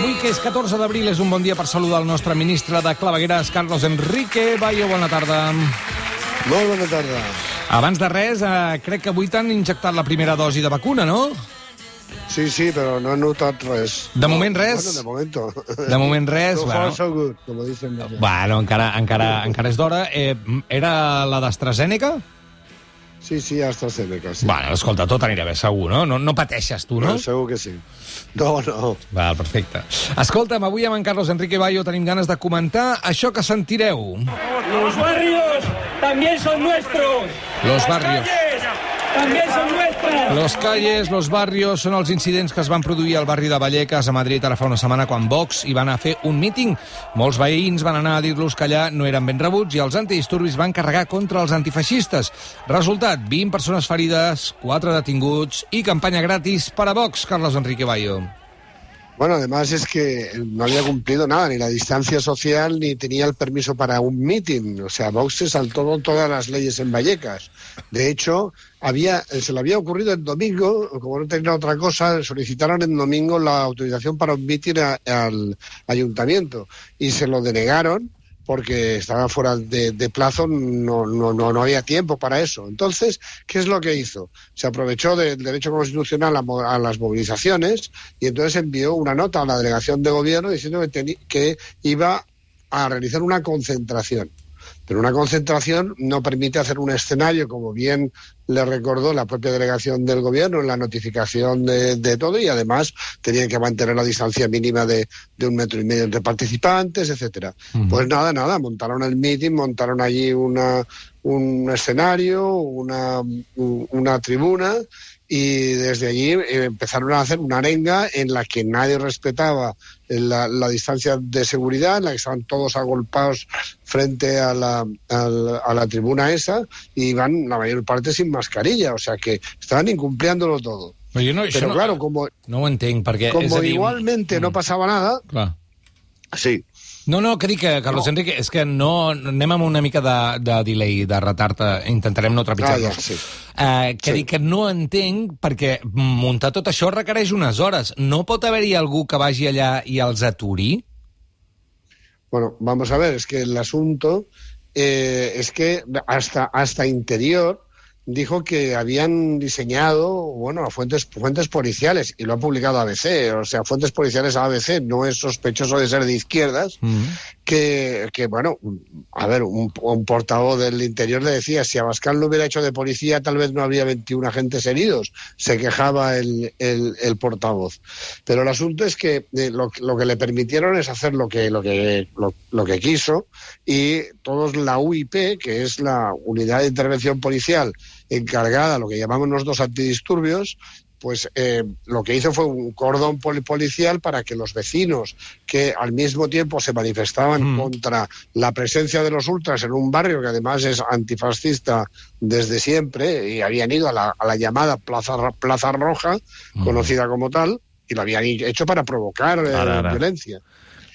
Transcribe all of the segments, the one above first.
Avui, que és 14 d'abril, és un bon dia per saludar el nostre ministre de Clavegueres, Carlos Enrique Bayo. Bona tarda. Molt bona tarda. Abans de res, eh, crec que avui t'han injectat la primera dosi de vacuna, no? Sí, sí, però no he notat res. De moment res? Bueno, de momento. De moment res, So bueno. so good, como dicen. Bueno, encara, encara, encara és d'hora. Eh, era la d'AstraZeneca? Sí, sí, AstraZeneca, sí. Bueno, escolta, tot anirà bé, segur, no? No, no pateixes tu, no? Bueno, segur que sí. No, no. Val, perfecte. Escolta'm, avui amb en Carlos Enrique Bayo tenim ganes de comentar això que sentireu. Los barrios también son nuestros. Los barrios. También son nuestras. Los calles, los barrios, són els incidents que es van produir al barri de Vallecas, a Madrid, ara fa una setmana, quan Vox hi van a fer un míting. Molts veïns van anar a dir-los que allà no eren ben rebuts i els antidisturbis van carregar contra els antifeixistes. Resultat, 20 persones ferides, 4 detinguts i campanya gratis per a Vox, Carlos Enrique Bayo. Bueno, además es que no había cumplido nada, ni la distancia social, ni tenía el permiso para un meeting. O sea, Vox se saltó todas las leyes en Vallecas. De hecho, había, se le había ocurrido el domingo, como no tenía otra cosa, solicitaron en domingo la autorización para un meeting a- al ayuntamiento y se lo denegaron porque estaba fuera de, plazo, no, no, no, había tiempo para eso. Entonces, ¿qué es lo que hizo? Se aprovechó del derecho constitucional a, a las movilizaciones y entonces envió una nota a la delegación de gobierno diciendo que, que iba a realizar una concentración. Pero una concentración no permite hacer un escenario, como bien le recordó la propia delegación del gobierno en la notificación de, de todo, y además tenían que mantener la distancia mínima de, de un metro y medio entre participantes, etcétera. Pues nada, nada, montaron el meeting, montaron allí una, un escenario, una, un- una tribuna, y desde allí eh, empezaron a hacer una arenga en la que nadie respetaba la, la distancia de seguridad, en la que estaban todos agolpados frente a la, a la, a la tribuna esa y iban la mayor parte sin mascarilla, o sea que estaban incumpliéndolo todo. Però jo no, Pero no, claro, como, no ho entenc, perquè... és como dir, igualmente no pasaba nada, Clar. sí, No, no, que dic que, Carlos No. Enrique, és que no anem amb una mica de, de delay, de retard, eh, intentarem no trepitjar-nos. Ah, ja, sí. Eh, que Sí. dic que no entenc, perquè muntar tot això requereix unes hores. No pot haver-hi algú que vagi allà i els aturi? Bueno, vamos a ver, es que el asunto eh, es que hasta, hasta Interior dijo que habían diseñado, bueno, fuentes, fuentes policiales, y lo ha publicado ABC, o sea, fuentes policiales a ABC, no es sospechoso de ser de izquierdas. Que, bueno, a ver, un, portavoz del interior le decía, si Abascal lo hubiera hecho de policía, tal vez no habría 21 agentes heridos, se quejaba el, el, portavoz. Pero el asunto es que eh, lo, lo que le permitieron es hacer lo que, lo, que, lo, lo que quiso y todos la UIP, que es la Unidad de Intervención Policial encargada, lo que llamamos nosotros antidisturbios, pues eh, lo que hizo fue un cordón poli- policial para que los vecinos que al mismo tiempo se manifestaban Mm. contra la presencia de los ultras en un barrio que además es antifascista desde siempre y habían ido a la, a la llamada Plaza, Plaza Roja, Mm. conocida como tal, y lo habían hecho para provocar eh, Ara, ara. violencia.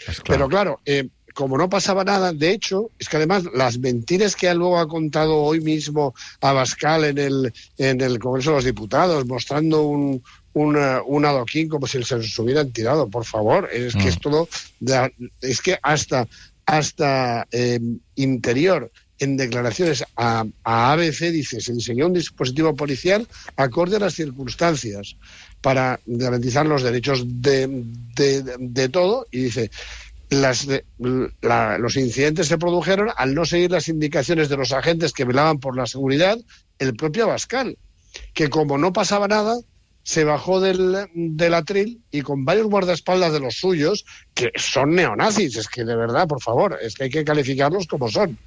Esclar. Pero claro, eh, como no pasaba nada, de hecho, es que además las mentiras que luego ha contado hoy mismo Abascal en el, en el Congreso de los Diputados, mostrando un, un, eh, un adoquín como si se los hubieran tirado, por favor, es que Mm. es todo, de- es que hasta, hasta eh, interior en declaraciones a, a ABC dice se diseñó un dispositivo policial acorde a las circunstancias para garantizar los derechos de, de, de todo y dice las, la- los incidentes se produjeron al no seguir las indicaciones de los agentes que velaban por la seguridad, el propio Abascal, que como no pasaba nada, se bajó del, del atril y con varios guardaespaldas de los suyos, que son neonazis, es que de verdad, por favor, es que hay que calificarlos como son.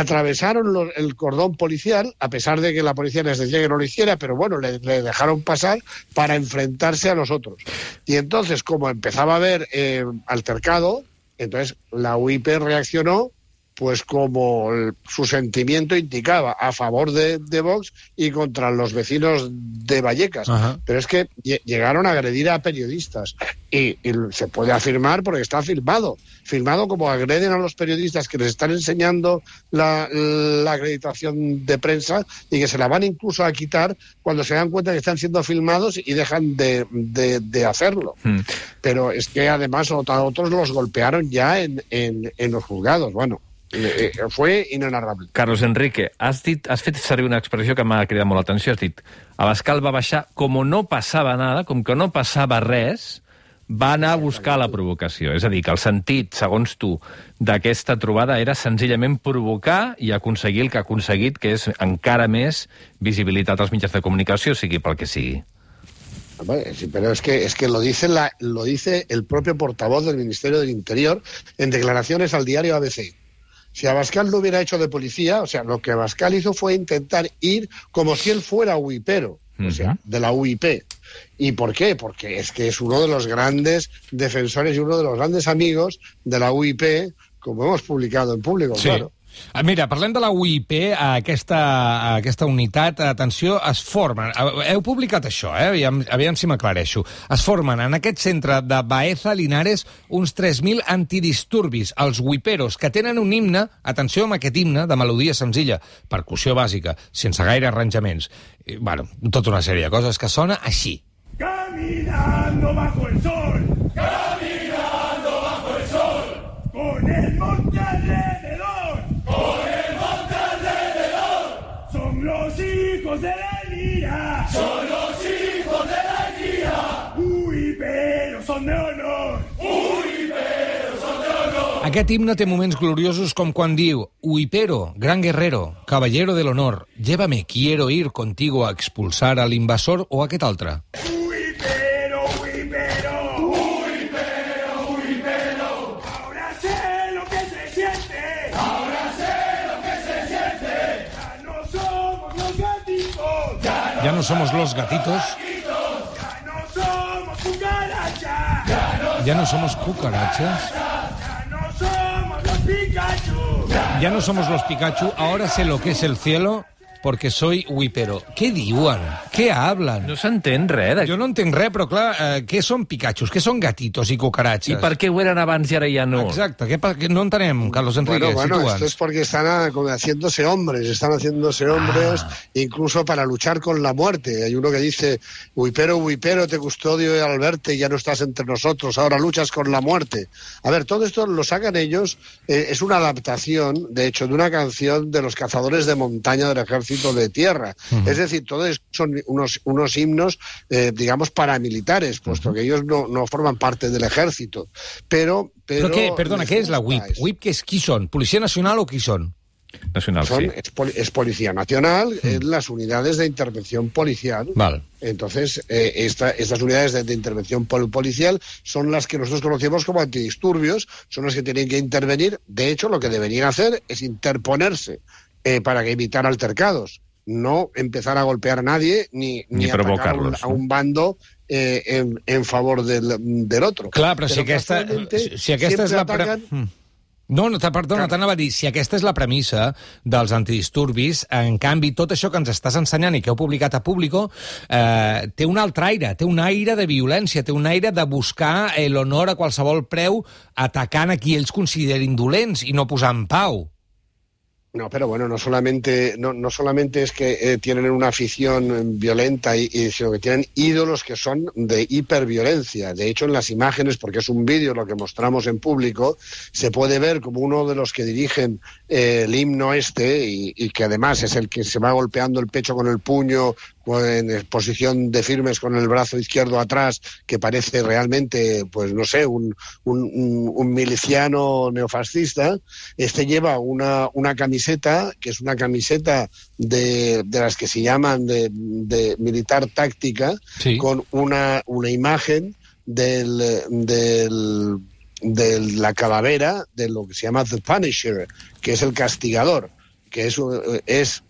Atravesaron el cordón policial, a pesar de que la policía les decía que no lo hiciera, pero bueno, le, le dejaron pasar para enfrentarse a los otros. Y entonces, como empezaba a haber eh, altercado, entonces la UIP reaccionó pues como el- su sentimiento indicaba, a favor de, de Vox y contra los vecinos de Vallecas. Ajá. Pero es que lle- llegaron a agredir a periodistas y, y se puede afirmar porque está filmado, filmado como agreden a los periodistas que les están enseñando la, la acreditación de prensa y que se la van incluso a quitar cuando se dan cuenta que están siendo filmados y dejan de, de- de hacerlo. Mm. Pero es que además a otros los golpearon ya en, en, en los juzgados. Bueno, eh, eh, fue inenarrable. Carlos Enrique, has, dit, has fet servir una expressió que m'ha cridat molt l'atenció. Has dit, Abascal va baixar com no passava nada, com que no passava res, va anar a buscar la provocació. És a dir, que el sentit, segons tu, d'aquesta trobada era senzillament provocar i aconseguir el que ha aconseguit, que és encara més visibilitat als mitjans de comunicació, sigui pel que sigui. Sí, pero es que, es que lo, dice la, lo dice el propio portavoz del Ministerio del Interior en declaraciones al diario ABC. Si Abascal lo hubiera hecho de policía, o sea, lo que Abascal hizo fue intentar ir como si él fuera UIPero, o sea, de la UIP. ¿Y por qué? Porque es que es uno de los grandes defensores y uno de los grandes amigos de la UIP, como hemos publicado en público, Sí. claro. Ah, Mira, parlem de la UIP, aquesta, aquesta unitat, atenció, es formen, heu publicat això, eh? aviam, aviam si m'aclareixo, es formen en aquest centre de Baeza Linares uns 3.000 antidisturbis, els UIPeros, que tenen un himne, atenció amb aquest himne, de melodia senzilla, percussió bàsica, sense gaire arranjaments. I, bueno, tota una sèrie de coses que sona així. Caminando bajo el sol. Caminando Aquest himne té moments gloriosos com quan diu Uipero, gran guerrero, caballero del honor, llévame, quiero ir contigo a expulsar al invasor o aquest altre. Uy, pero, uy, pero. Uy, pero, uy, pero. Ahora sé lo que se siente. Ahora sé lo que se siente. Ya no somos los gatitos. Ya, no somos los gatitos, ya no somos cucarachas. Ya no somos cucarachas, ya no somos los Pikachu, ahora sé lo que es el cielo porque soy Uipero. Què diuen? Què hablen? No s'entén res. De... Jo no entenc res, però clar, eh, què són Pikachus? Què són gatitos i cucaratxes? I per què ho eren abans i ara ja no? Exacte, què, pa- què no entenem, Carlos Enrique, Bueno, bueno, situa'ns. esto es porque están ah, haciéndose hombres, están haciéndose hombres incluso para luchar con la muerte. Hay uno que dice, Huipero, Huipero, te custodio al verte y ya no estás entre nosotros, ahora luchas con la muerte. A ver, todo esto lo sacan ellos, eh, es una adaptación, de hecho, de una canción de los cazadores de montaña del ejército de tierra. Es decir, todo eso son unos, unos himnos, eh, digamos, paramilitares, puesto que ellos no, no forman parte del ejército. Pero... Però pero què, perdona, què és la WIP? WIP, què és, qui són? Policia Nacional o qui són? Nacional, Son, sí. es, es Policía Nacional en las unidades de intervención policial. Val. Entonces, eh, esta- estas unidades de, de intervención pol- policial son las que nosotros conocemos como antidisturbios, son las que tienen que intervenir. De hecho, lo que deberían hacer es interponerse eh, para evitar altercados, no empezar a golpear a nadie ni, Ni atacar a un, provocarlos, a un bando eh, en, en favor del, del otro. Clar, però si aquesta, si, si aquesta és siempre la... Pre... atacan- Mm. No, no, perdona, t'anava a dir, si aquesta és la premissa dels antidisturbis, en canvi, tot això que ens estàs ensenyant i que heu publicat a Público eh, té un altre aire, té un aire de violència, té un aire de buscar eh, l'honor a qualsevol preu atacant a qui ells considerin dolents i no posant pau. No, pero bueno, no solamente, no, no solamente es que eh, tienen una afición violenta, sino que tienen ídolos que son de hiperviolencia. De hecho, en las imágenes, porque es un vídeo lo que mostramos en público, se puede ver como uno de los que dirigen eh, el himno este, y, que además es el que se va golpeando el pecho con el puño, en posición de firmes con el brazo izquierdo atrás, que parece realmente, pues no sé, un, un- un miliciano neofascista. Este lleva una, una camiseta, que es una camiseta de, de las que se llaman de, de militar táctica, Sí. con una, una imagen del, del, de la calavera de lo que se llama The Punisher, que es el castigador, que es, es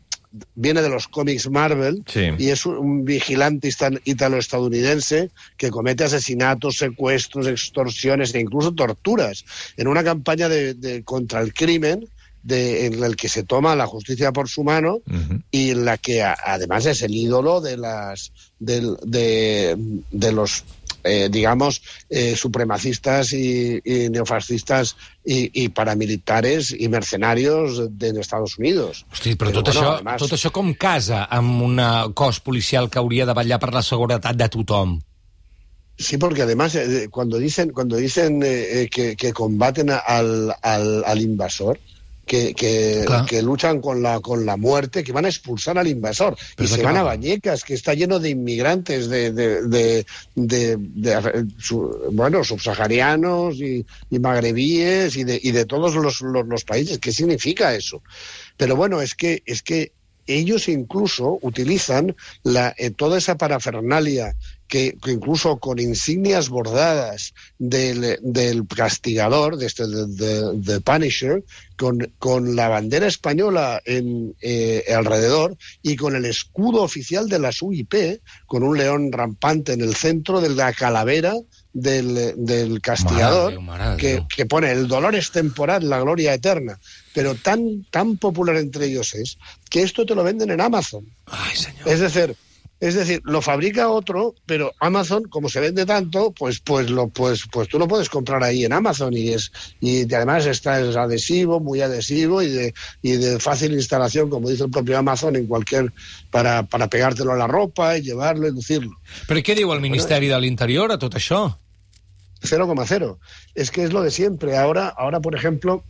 viene de los cómics Marvel Sí. y es un, vigilante italo-estadounidense que comete asesinatos, secuestros, extorsiones e incluso torturas en una campaña de, de- contra el crimen de, en el que se toma la justicia por su mano Ujú. y en la que a- además es el ídolo de las del- de, de los eh, digamos eh, supremacistas y, y neofascistas y, y paramilitares y mercenarios de, Estados Unidos. Hosti, però Però, tot, bueno, això, además- tot això com casa amb un cos policial que hauria de vetllar per la seguretat de tothom? Sí, porque además eh, cuando dicen cuando dicen eh, eh, que, que combaten al, al, al invasor, que, que, Claro. que luchan con la con la muerte, que van a expulsar al invasor Pero y se van a va. Vallecas, que está lleno de inmigrantes de, de, de, de- de, su- bueno subsaharianos y, y magrebíes y de, y de todos los, los, los países. ¿Qué significa eso? Pero bueno, es que es que ellos incluso utilizan la, eh, toda esa parafernalia que, que incluso con insignias bordadas del, del castigador, de este, de, de- de Punisher, con, con la bandera española en, eh, alrededor y con el escudo oficial de las UIP, con un león rampante en el centro de la calavera del, del castigador, que, que pone el dolor es temporal, la gloria eterna. Pero tan, tan popular entre ellos es que esto te lo venden en Amazon. Ai, senyor. Es decir, es decir, lo fabrica otro, pero Amazon, como se vende tanto, pues, pues, lo, pues, pues tú lo puedes comprar ahí en Amazon y es y además está es adhesivo, muy adhesivo y de, y de fácil instalación, como dice el propio Amazon, en cualquier para, para pegártelo a la ropa y llevarlo y lucirlo. Però què diu el Ministeri de l'Interior a tot això? 0,0. Es que es lo de siempre. Ahora, ahora por ejemplo,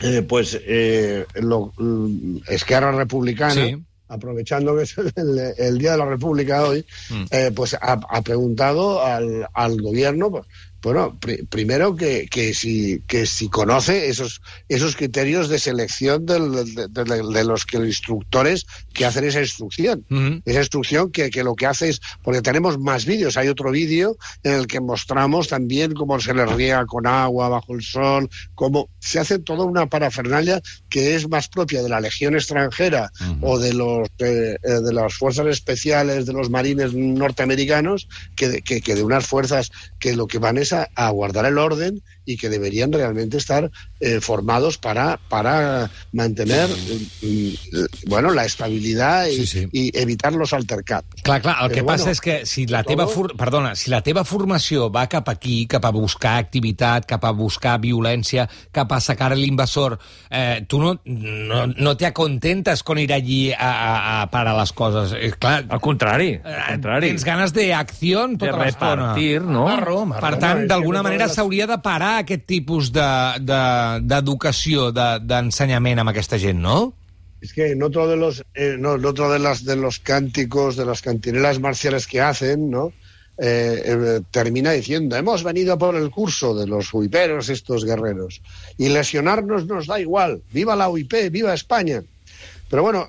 eh, pues eh, lo, mm, Esquerra Republicana, Sí. Aprovechando que es el, el Día de la República hoy, Mm. eh, pues ha, ha preguntado al, al gobierno, pues, bueno, pri- primero que, que, si, que si conoce esos, esos criterios de selección del- de, de- de los que los instructores que hacen esa instrucción. Esa instrucción que, que lo que hace es, porque tenemos más vídeos, hay otro vídeo en el que mostramos también cómo se les riega con agua bajo el sol, cómo se hace toda una parafernalia que es más propia de la Legión extranjera o de los eh, de las fuerzas especiales de los marines norteamericanos que de, que, que de unas fuerzas que lo que van es a, guardar el orden y que deberían realmente estar eh, formados para para mantener mm, bueno la estabilidad y, Sí, sí. y evitar los altercados. Clar, clar, el Però que passa bueno, és que si la todo- teva, for... Perdona, si la teva formació va cap aquí, cap a buscar activitat, cap a buscar violència, cap a sacar l'invasor, eh, tu no, no, no te acontentes con ir allí a, a, a parar les coses. Eh, clar, Al contrari, eh, al contrari. tens ganes d'acció De tota l'estona. repartir, no? Marro, marro. Per tant, d'alguna manera s'hauria de parar aquest tipus de- de- d'educació, de, d'ensenyament amb aquesta gent, no? Es que en otro de los, eh, no, en otro de las de los cánticos, de las cantinelas marciales que hacen, ¿no? Eh, eh, termina diciendo, hemos venido por el curso de los huiperos, estos guerreros, y lesionarnos nos da igual, viva la UIP, viva España. Pero bueno,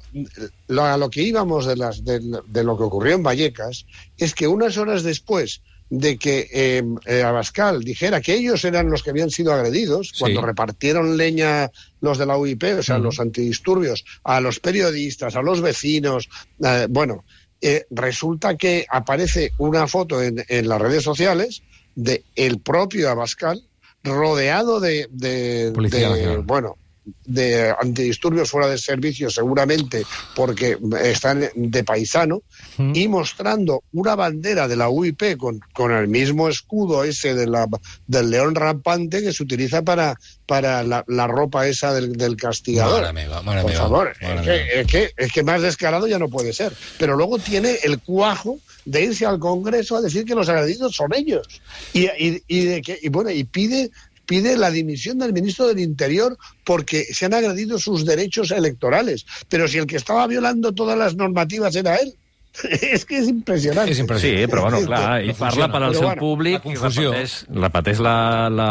lo, a lo que íbamos de, las, de, de lo que ocurrió en Vallecas es que unas horas después de que eh, eh, Abascal dijera que ellos eran los que habían sido agredidos, Sí. cuando repartieron leña los de la UIP, o sea, los antidisturbios, a los periodistas, a los vecinos, eh, bueno, resulta que aparece una foto en, en las redes sociales de el propio Abascal rodeado de, de- Policía de, bueno de antidisturbios fuera de servicio seguramente porque están de paisano Mm. y mostrando una bandera de la UIP con, con el mismo escudo ese de la, del león rampante que se utiliza para, para la, la ropa esa del, del castigador. Por favor, es que, es, que, es que más descarado ya no puede ser. Pero luego tiene el cuajo de irse al Congreso a decir que los agredidos son ellos. Y, y, y de que, y bueno, y pide pide la dimisión del ministro del Interior porque se han agredido sus derechos electorales. Pero si el que estaba violando todas las normativas era él. és que és impressionant. És impressionant. Sí, però bueno, clar, ell parla per al seu bueno, públic la confusió. i repeteix, repeteix la, la,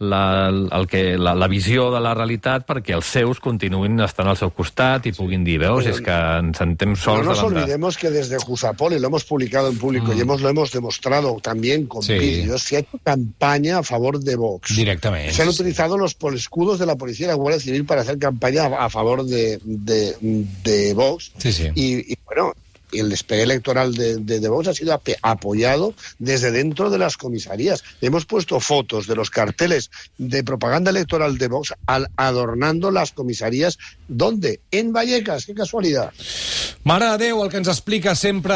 la, el que, la, la visió de la realitat perquè els seus continuïn estant al seu costat i puguin dir, veus, és que ens sentem No sols nos davant de... olvidemos que desde Jusapol, y lo hemos publicado en público y hemos, lo hemos demostrado también con Sí. vídeos, se ha hecho campaña a favor de Vox. Directament. Se han utilizado los escudos de la policía y la Guardia Civil para hacer campaña a, a favor de, de, de Vox. Sí, sí. Y, y, bueno, el despegue electoral de, de, de Vox ha sido apoyado desde dentro de las comisarías. Hemos puesto fotos de los carteles de propaganda electoral de Vox al- adornando las comisarías. ¿Dónde? En Vallecas. Qué casualidad. Mare de Déu, el que ens explica sempre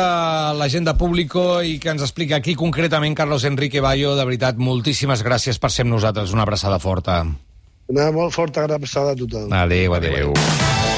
l'agenda público i que ens explica aquí concretament Carlos Enrique Bayo. De veritat, moltíssimes gràcies per ser amb nosaltres. Una abraçada forta. Una molt forta abraçada a tothom. Adéu, adéu. adéu. Adéu.